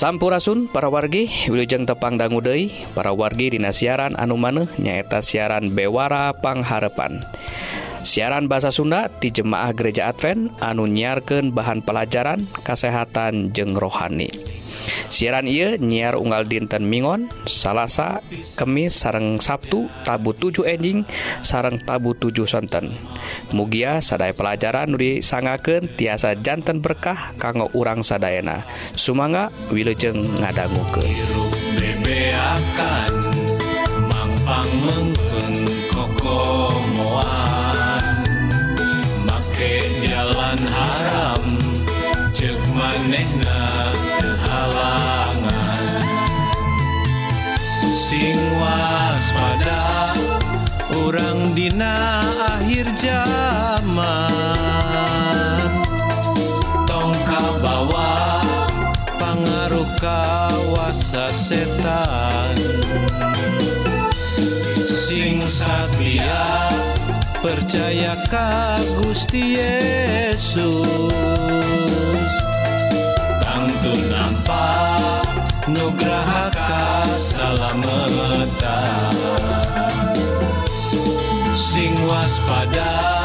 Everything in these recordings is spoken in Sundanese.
Sampurasun para wargi Wilujeng tepang dangu para wargi Dina siaran anu maneh nyaeta siaran Bewara Pangharepan siaran bahasa Sunda di Jemaah Gereja Advent anu nyiarkan bahan pelajaran kesehatan jeng rohani. siaran ia nyiar unggal dinten Mingon salahsa kemis sareng Sabtu tabu 7 enjing sareng tabu 7 sonten. Mugia sadai pelajaran Nuri sangaken tiasa jantan berkah kanggo urang sadayana Sumangga Wilujeng ngadangguke Mang akhir zaman. Tongka bawa pangaruh kawasa setan. Sing satya percaya ka Gusti Yesus. Tangtu nampak nugrahaka salamatan sing waspada.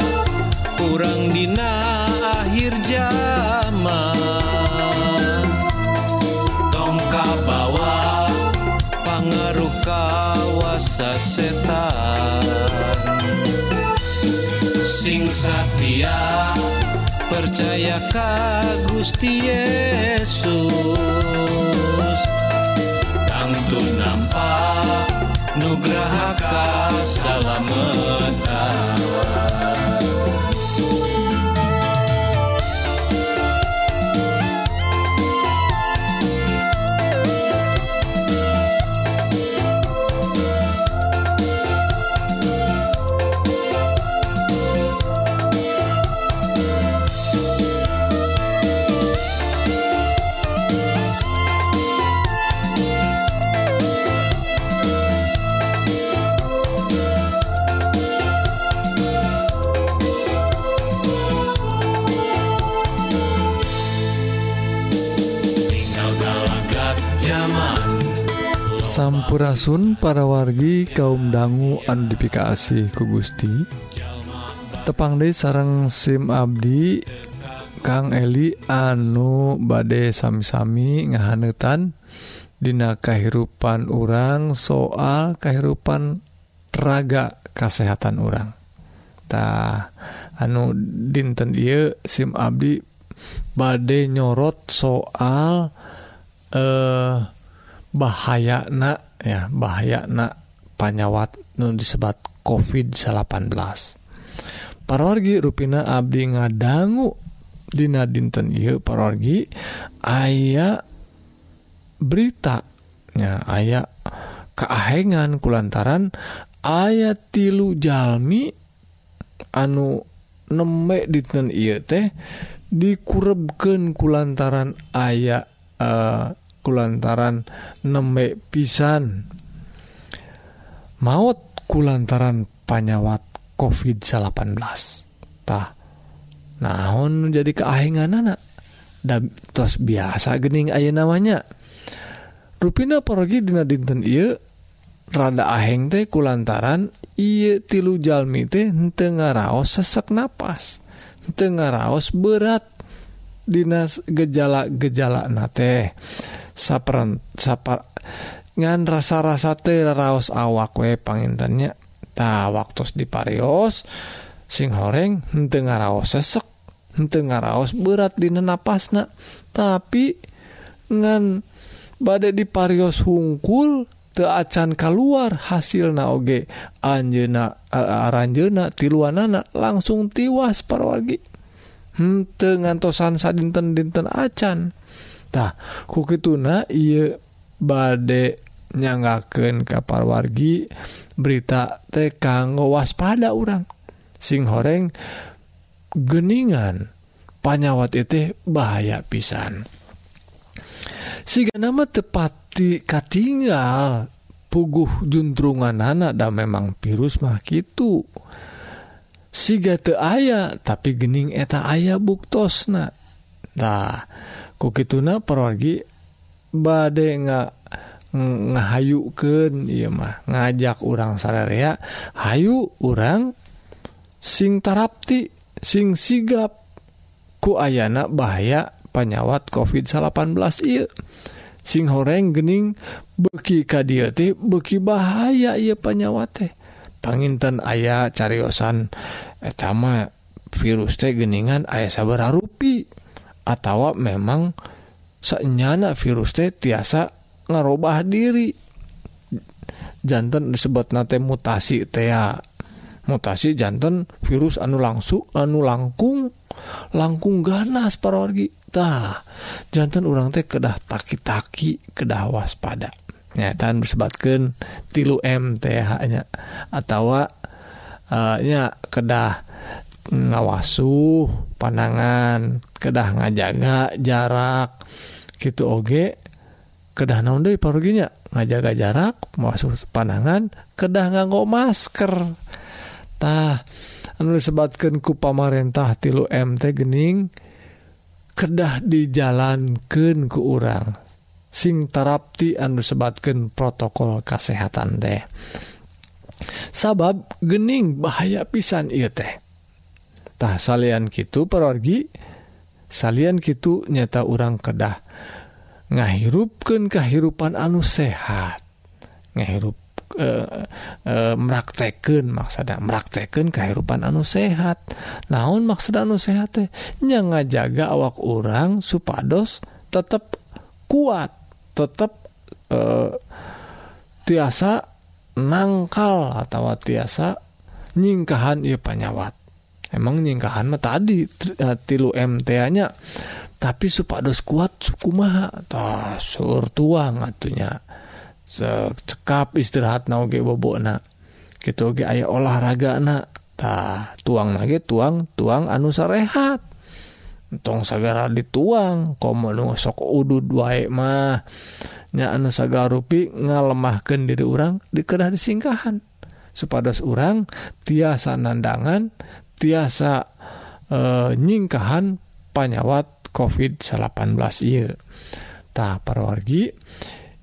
Kurang dina akhir zaman. Tongka bawa pangaruh kawasa setan. Sing satya percaya ka Gusti Yesus. Tangtu nampak nugraha salametan Sampurasun para wargi kaum dangu andifikasi ku Gusti. Tepang De sarang SIM Abdi Kang Eli anu bade sami-sami ngahanetan Dina kehidupan orang soal kehidupan raga kesehatan orangtah anu dinten dia SIM Abdi badai nyorot soal eh bahaya na ya bahaya na panyawat nu disebat COVID-18 parorgi ruina Abdi ngadanggu Dina dinten y parorgi aya beritanya aya keahengan kulantaran ayat tilu Jalmi anu nembe dinten I teh dikurebken kulantaran aya eh, kulantaran nembe pisan. Maut kulantaran panyawat covid 18tah naon jadi keahingan anak dan tos biasa gening aya namanya. Ruina pergi dina dinten I rada aheng teh kulantaran I tilu Jalmi tehtengah raos sesek nafas tengah raos berat. Dinas gejala-gejala na teh. sapran sapar ngan rasa-rasa teraos awak we pangintannya ta waktu di parios sing horeng henteu ngaraos sesek henteu ngaraos berat di napasna tapi ngan badai di parios hungkul teu acan keluar hasilna oge. Anjeuna aranjeuna tiluanana langsung tiwas parwargi. Henteu ngantosan sadinten-dinten acan. kuki tuna I badai nyanggaken kapal wargi berita teh kanggo waspada orang sing horeng geningan. Panyawat itu bahaya pisan. Sehingga nama tepati katinggal puguh juntrungan anak dan memang virus mah gitu siga te aya tapi gening eta aya buktosna nah kukituna perwargi bade nggak ngahayuken Iya mah ngajak orang sararea Hayu orang sing tarapti sing sigap ku ayana bahaya penyawat covid 18 iya sing horeng gening beki kadiati beki bahaya ia penyawa teh. Panginten ayah cariyosan etama virus teh geningan ayah sabar rupi atau memang senyana virus teh tiasa ngarubah diri. Jantan disebut nate mutasi tea mutasi jantan virus anu langsung anu langkung langkung ganas parorgi tah jantan orang teh kedah taki-taki kedah waspada. Nyataan disebabkan tilu MTH nya. Atau uh, eh, nya kedah ngawasuh panangan kedah ngajaga jarak. Gitu oge kedah naon deui paruginya ngajaga jarak masuk panangan kedah nganggo masker. Tah anu disebatkeun ku pamarentah tilu MT gening kedah dijalankeun ku urang. Sing tarapti anu disebatkeun protokol kesehatan teh. Sabab gening bahaya pisan ieu teh. tah salyan gitu perorgi salyan gitu nyata urang kedah. Ngahirupkan kehidupan anu sehat. Ngahirup eh, eh, merakteken maksada kehidupan anu sehat. Naun maksud anu sehat tehnya ngajaga awak orang supados tetap kuat tetap eh, tiasa nangkal atau tiasa nyingkahan ia panyawat. Emang nyingkahan tadi tilu MTA-nya tapi supados kuat suku ma sur tuang atunya. Secekap istirahat naoge bobo na gitu ge aya olahraga natah tuang lagi tuang tuang anu sarehat. Tong sagara dituang kom sok udud waek mah. Nya anu sagala rupi ngalemahkan diri orang dikedah disingkahan supados orang tiasa nandangan tiasa e, nyingkahan panyawat covid 18 Ieu. Tah parwargi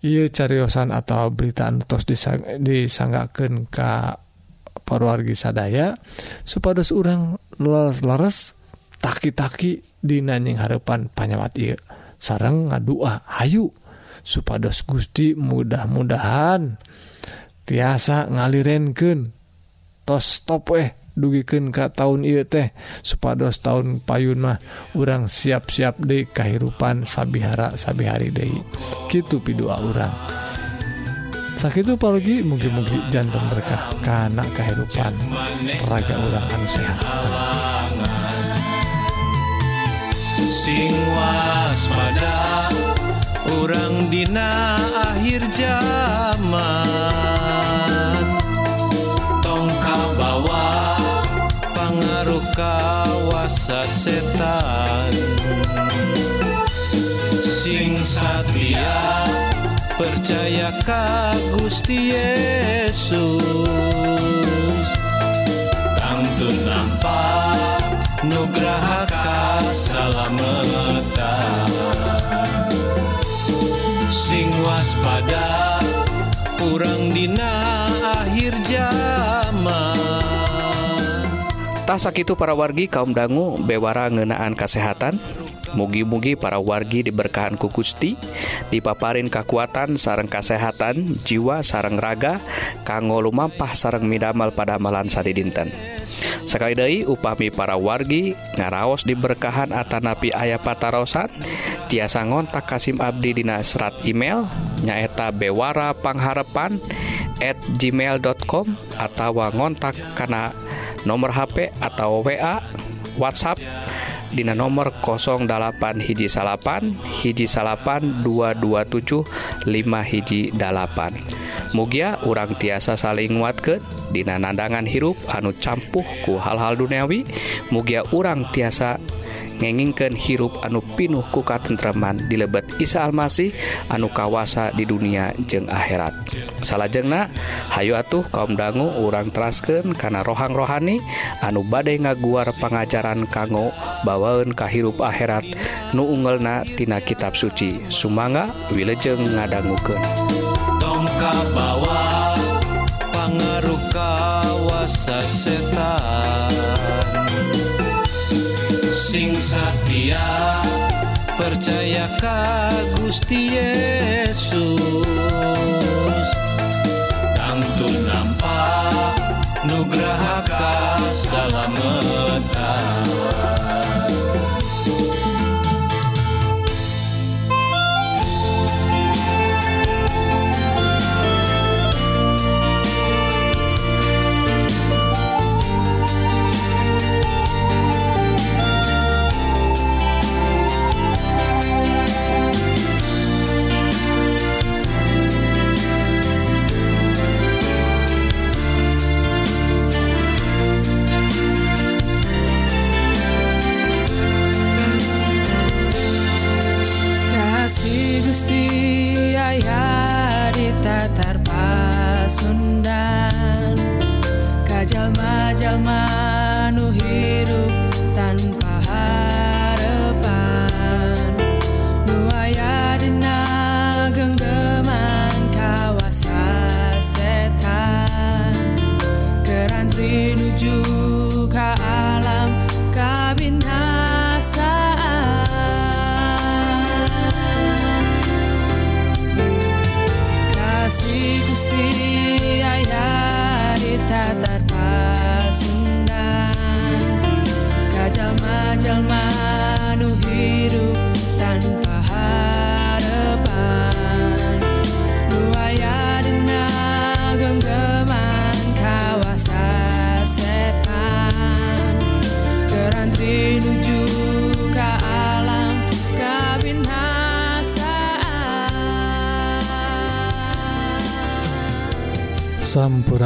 Ieu cariosan atau berita tos disang, disanggaken ka parwargi sadaya supados orang leres taki-taki dinanying harepan panyawat Ieu. Sarang ngadua Hayu supados Gusti mudah-mudahan tiasa ngalirenken tos stop eh dugiken ka tahun I teh. Supados tahun payunmah urang siap-siap de kehidupan sabihara sabihari Dei gitu pidua orang sakit pagi mugi-mugi jantung berkah karena kehidupan raga orang anu sehat. Sing waspada orang dina akhir zaman. Kawasa setan. Sing satya percaya ka Gusti Yesus. Tangtun nampak nugraha kasalamatan sing waspada kurang dina tak sakit para wargi kaum dangu bewara ngenaan kesehatan mugi-mugi para wargi diberkahan ku Gusti dipaparin kekuatan sareng kesehatan jiwa sareng raga kanggo lumampah sareng midamal pada malan sadi dinten sekali deui upami para wargi ngaraos diberkahan atanapi aya patarosan tiasa ngontak Kasim Abdi dina serat email nyaeta bewara pangharepan at gmail.com atau ngontak karena nomor HP atau WA WhatsApp Dina nomor 08 hiji salapan hiji salapan 227 5 hiji dalapan Mugia urang tiasa saling nguatket Dina nandangan hirup anu campuh ku hal-hal duniawi. Mugia urang tiasa ngengingken hirup anu pinuh ku katentraman di lebet Isa Almasih anu kawasa di dunia jeung akhirat. Salahjengna Hayu atuh kaum dangu urang trasken karena rohang rohani anu badai ngaguar pengajaran kanggo bawaun kahirup akhirat. Nu ungelnatina kitab suci. Sumanga wilejeng ngadangguken tongka bawa pangaruh kawasa setan. sing sapia percaya ka Gusti Yesus. Tangtul nampak nugraha ka salamatan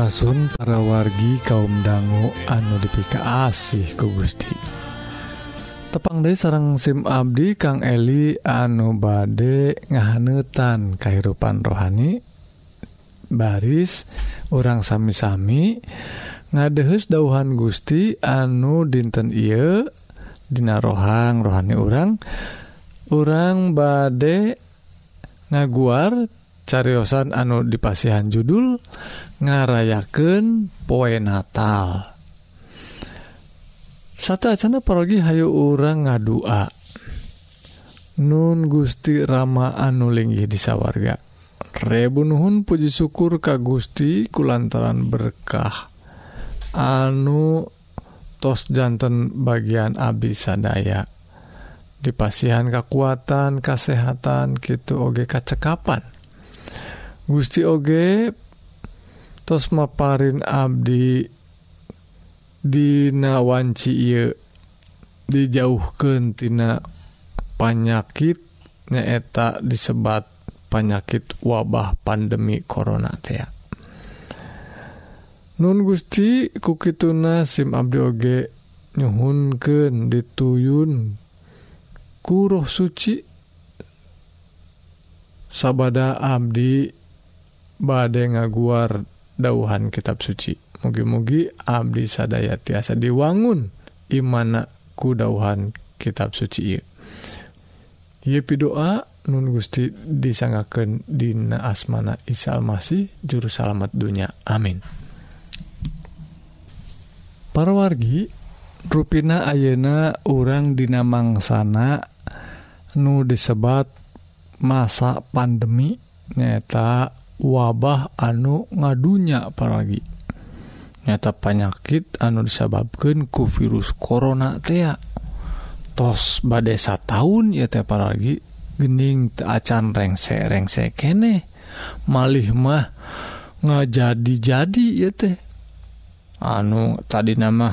Asun para wargi kaum dangu anu dipika asih ku Gusti. Tepang dari sarang SIM Abdi Kang Eli anu bade ngahanetan kehidupan rohani. Baris orang sami-sami ngadehus dauhan Gusti anu dinten Ieu Dina rohang rohani orang orang bade ngaguar cariosan anu dipasihan judul ngarayaken poe Natal. Satu acana pergi Hayu orang ngadua. Nun Gusti Rama anulinggih disawarga Rebunuhun puji syukur ka Gusti kulantaran berkah. Anu tos jantan bagian Abi sadaya. Dipasihan kekuatan kesehatan gitu oge kacekapan Gusti oge tos maparin Abdi Dinawanci dijauhkentina panyakit nyaeta disebat panyakit wabah pandemi korona tea. Nun Gusti kukituna SIM Abdi oge nyhunken dituyun kuruh suci. Sabada Abdi badai ngaguar dauhan kitab suci. Mugi-mugi Abdi sadaya tiasa diwangun imana kudauhan kitab suci Yepi doa Nun Gusti disangaken Dina asmana Isa Almasih juru salamet dunya. Amin. Para wargi ruina Ayeuna orang Dinamangsana nu disebat masa pandemi nyata wabah anu ngadunya apalagi. Nyata panyakit anu disababkan ku virus korona tea tos badesa tahun ya teh apalagi. Gening acan rengse rengse kene. Malih mah ngajadi-jadi ya teh. Anu tadi nama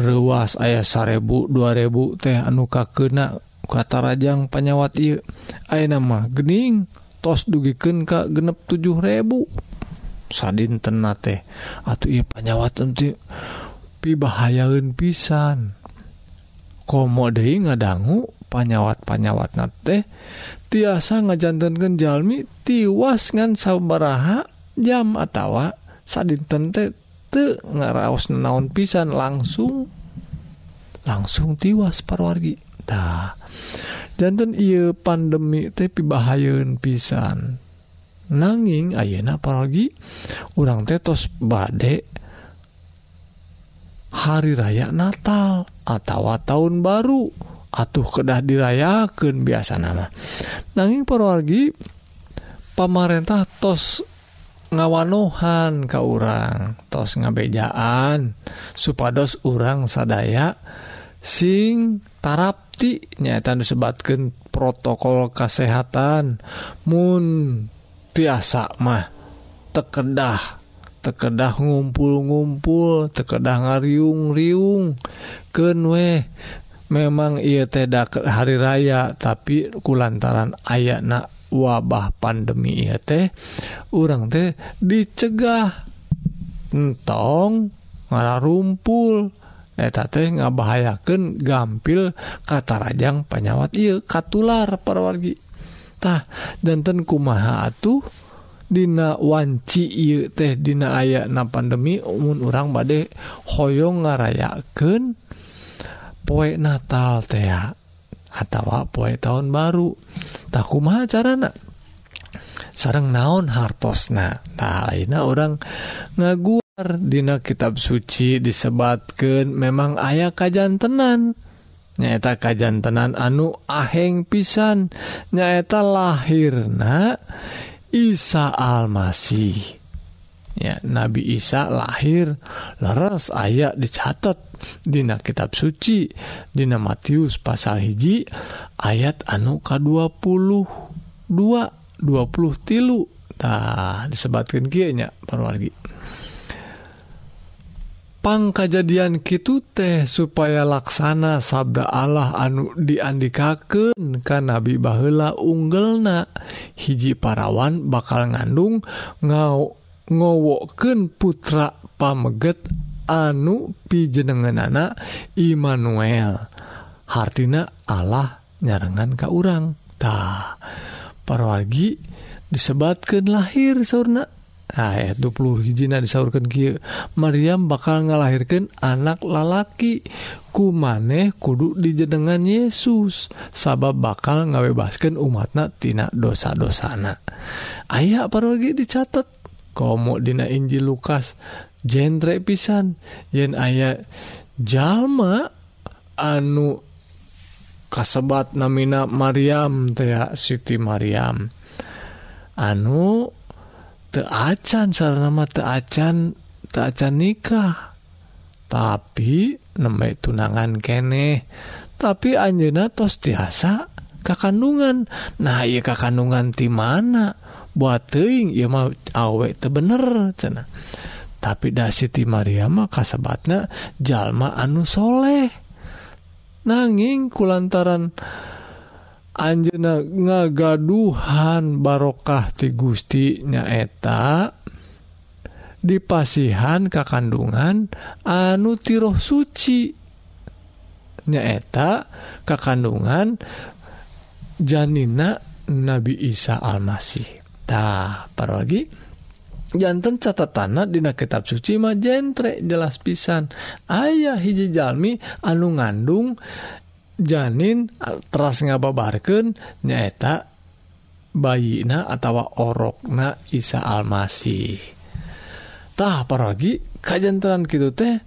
rewas ayah sarebu 2000 teh anu kakena kata rajang penyawat I nama gening tos dugiken Ka genep 7000 sadin tena teh. Atau ia penyawatan pibahayaun pisan. Komo De ngadanggu panyawat-panyawat na teh tiasa ngajantankan Jalmi tiwas ngan saubaraha jam atawa sadinten teh te ngaraos naon pisan langsung. Langsung tiwas parwargitah jantan ia pandemi tapi bahayaun pisan. Nanging Ayeuna apalagi urang tetos badek hari raya Natal atau tahun baru atuh kedah dirayakan biasa nama nanging perwargi pamarentah tos ngawanohan ke urang tos ngabejaan supados urang sadaya dan sing tarapti nyata disebatkan protokol kesehatan Moon tiasa mah tekedah tekedah ngumpul-ngumpul tekedah ngariung-riung. Kenwe memang ia tidak hari raya tapi kulantaran aya na wabah pandemi ya teh orang teh dicegah. Entong ngalah rumpul Eh, ngabahayakan gampil katarajang panyawat. Ieu katular perwargitah danten kumaha atuh? Dina wanci ieu teh Dina aya na pandemi umun orang bade hoyong ngarayaken poe Natal teh atawa poe tahun baru. Takuma carana? Sarang naon hartosna? Tah orang ngagu Dina kitab suci disebatkan memang ayah kajjantenan nyaeta kajjantenan anu aheng pisan. Nyaeta lahirna Isa Almasih. Ya Nabi Isa lahir leres ayat dicatat Dina kitab suci Dina Matius pasal hiji ayat anu ka20 2 20 tilutah disebatkan kiyanya perwargi pang kejadian Kitu teh supaya laksana sabda Allah anu diandikaken ka nabi Baheula unggelna. Hiji parawan bakal ngandung ngau ngowoken putra pameget anu pijenengenana Immanuel. Hartina Allah nyarengan ka urangtah parwargi disebatkan lahir surna Nah, dulu hijina disaurkan Maryam bakal ngalahirkan anak lalaki. Ku maneh kudu dijedengan Yesus sabab bakal ngawebaskan umatnatina dosa-dosana. Ayaah parogi dicatat komo Dina Injil Lukas genre pisan. Yen aya jalma anu kasebat namina Maryam Tea Siti Maryam. Anu teacan sarana acan teacan nikah. Tapi nembe tunangan kene. Tapi Anjena tos tiasa kakandungan. Nah iya kakandungan di mana? Buat teing ya mau awek te bener cena tapi dah Siti Maria mah kasebatna jalma anu soleh. Nanging kulantaran Anjena ngagaduhan barokah ti Gusti nyaeta dipasihan ka kandungan anu tiroh suci. Nyaeta ka kandungan janina Nabi Isa Almasihtah lagi. Jantan catatana dina kitab suci mah jentre jelas pisan. Ayah hiji Jalmi anu ngandung janin teras ngababarken nyaeta bayina atawa orokna Isa Almasitah paragi kajjantan gitu teh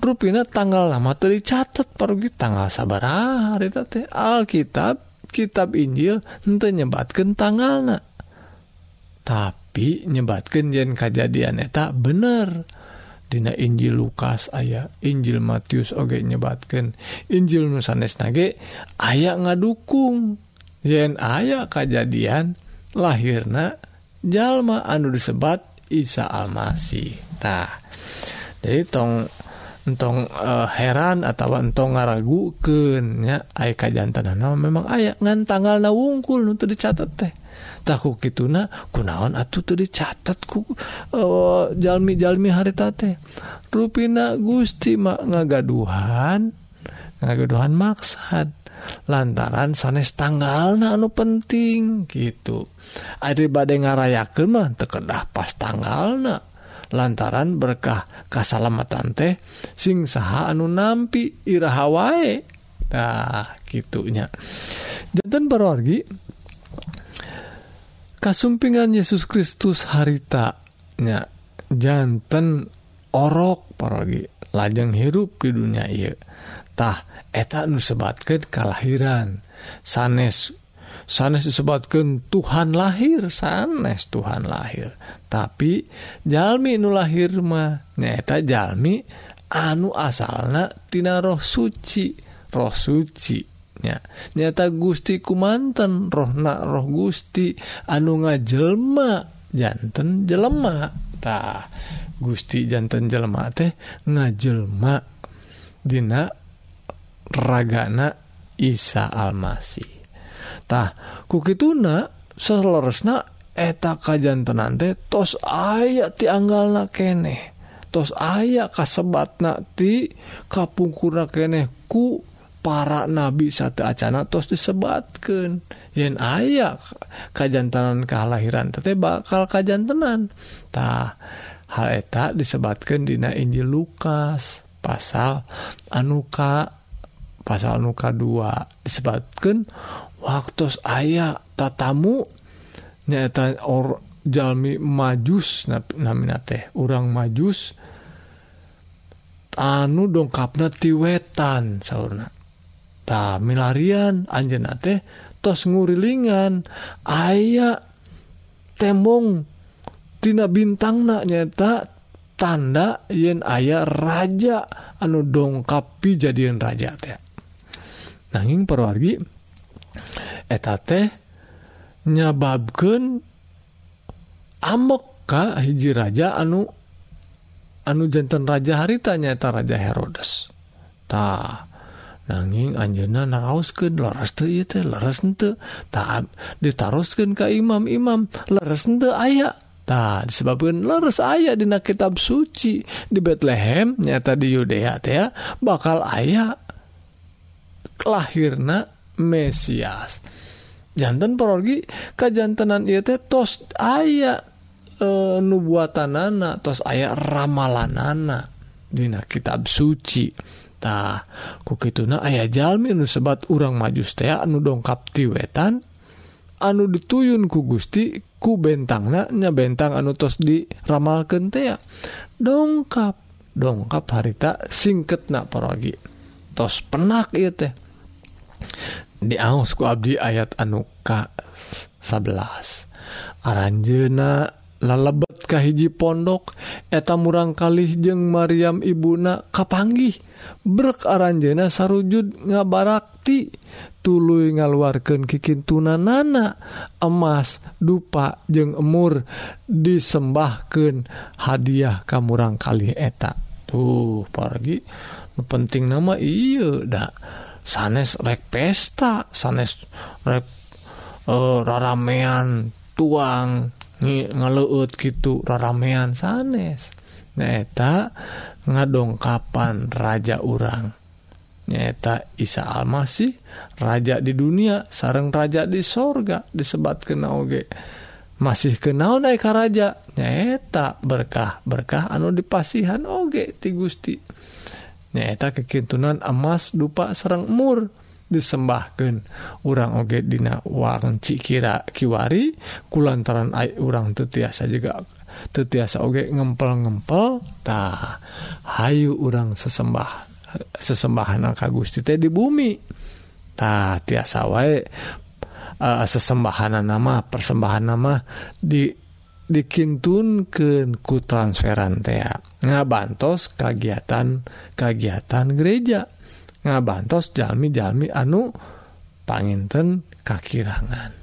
ruina tanggal lama tadi catat pergi tanggal sabar hari teh Alkitab kitab Injil ente nyebatkan tanggal tapi nyebatkan jen kejadian eta bener. Dina Injil Lukas aya Injil Matius oge nyebatkan Injil nusanes nage aya ngadukung. Yen aya kejadian lahirna jalma anu disebat Isa Almasih. Tah. Jadi tong entong uh, heran atau entong ngaragukeun nya aya kajantanana memang aya ngan tanggal na wungkul nu dicatat teh. taku kituna kunaon atuh tuh dicatatku ku eh, jalmi-jalmi harita teh. Ruina Gusti mak ngagaduhan ngagaduhan maksad lantaran sanes tanggal na anu penting gitu. Ari badai ngarayakeun mah tekedah pas tanggal na lantaran berkah kasalamatan teh sing saha anu nampi iraha wae tah gitunya. Jantan perorgi kasumpingan Yesus Kristus haritanya jantan orok paragi lajeng hirup di dunia iatah eta nusebatkan kelahiran sanes sanes disebatkan Tuhan lahir sanes Tuhan lahir. Tapi Jalmi nu lahir mahnyata Jalmi anu asalnatina roh suci roh suci. nyata Gusti kumanten rohna roh Gusti anu ngajelma jantan jelematah Gusti jantan jelema teh ngajelma. Dina ragana Isa Almasitah kukituna selesna eta kajjantenan teh tos aya tianggal na keneh. Tos aya kasebat nati ti kapungkurna keneh ku para nabi satu Acana tos disebatkan yen aya kajjantanan kelahiran tete bakal kajjantenantah hal eta disebatkan Dina Injil Lukas pasal anuka pasal nuka 2 disebatkan waktu aya tatamu nyata or Jalmi majus namina teh orang majus anu dongkapna tiwetan sauna Ta milarian Anjena teh tos ngurilingan. Aya tembong Tina bintang na nyata tanda yen ayah raja anu dongkapi jadian raja teh nanging perwargi eta teh nyababken amok ka hiji raja anu anu jantan raja harita nyata raja Herodes. Tah nanging anjeunna naraoskeun leres teu ieu teh leres henteu ta ditaroskeun ka imam-imam leres henteu aya. Ta disebabkeun leres aya dina kitab suci. Di Bethlehem nyata di Yudea teh bakal aya. Lahirna Mesias. Jantan pergi kajantanan ia teh tos aya nubuatan nana tos aya ramalan nana dina kitab suci tah kukituna aya jalmi nu sebat urang majustea anu dongkap ti wetan anu dituyun ku Gusti ku bentang nanya bentang anu tos di ramal kentea dongkap dongkap harita singket na pergi tos penak ieu teh. Diangsku Abdi ayat anuka 11 aranjena lebet Kahiji pondok. Eta murangkali jeung Maryam Ibuna kapanggih. Brek Aranjena sarujud ngabarakti. Tulu ngaluarkan kikin tuna nana. Emas dupa jeung emur disembahkan hadiah kamu murangkali eta. Tuh pergi penting nama iya dak sanes rek pesta sanes rek uh, raramean tuang. ngeleut gitu raramean sanes. Nyaeta ngadongkapan raja urang. Nyata Isa Almasih raja di dunia sareng raja di sorga disebat kenaoge masih kenal naik raja nyata berkah berkah anu dipasihan oge ti Gusti. Nyata kekintunan emas dupa serang mur. disembahkan urang oge dina warung Cikira Kiwari kulantaran ai urang tetiasa juga tetiasa oge ngempel-ngempel tah hayu urang sesembah sesembahan ka Gusti teh di bumi. Tah tiasa wae uh, sesembahan nama persembahan nama di dikintunkan ku transferan teh ngabantos kagiatan kagiatan gereja. ngabantos jalmi-jalmi anu panginten kakirangan.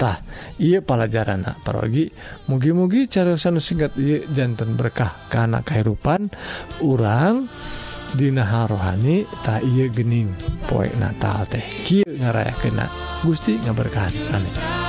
Tah ia pelajaran parogi mugi-mugi carasan singkat jantan berkah karena kehidupan orang Dinaha rohani tak ia gening poie Natal teh. Ki ngarayak kena Gusti ngaberkahan. Amin.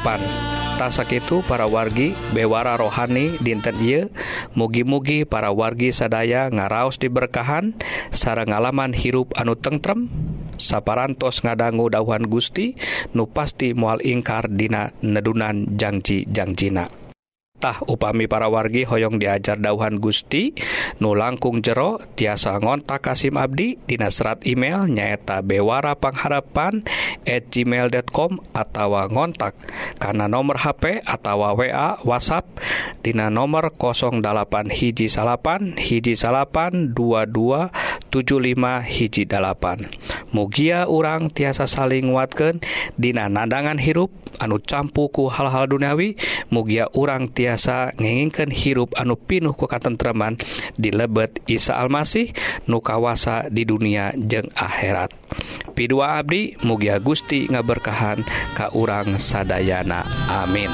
harapan tasak itu para wargi bewara rohani dinten Iye mugi-mugi para wargi sadaya ngaraos diberkahan sarang ngalaman hirup anu tengrem saparantos ngadanggu dahuhan Gusti nu pasti mual ingkar dina nedunan Jangji Jangjina janjina upami para wargi Hoong diajar dauhan Gusti nu langkung jero tiasa ngontak Kasim Abdi Dinasrat email nyaeta bewarapangngharepan@ gmail.com atau ngontak. Karena nomor HP atau wawa WhatsApp Dina nomor 08 hiji salapan hiji salapan 7518 hiji mugia urang tiasa saling watken Dina nadangan hirup anu campuku hal-hal duniawi mugia urang tiasa ngenginkan hirup anu pinuh kekatentraman di lebet Isa Almasih nukawasa di dunia jeng akhirat. Pi2 Abdi mugia Gusti ngaberkahan Ka urang Sadayana. Amin.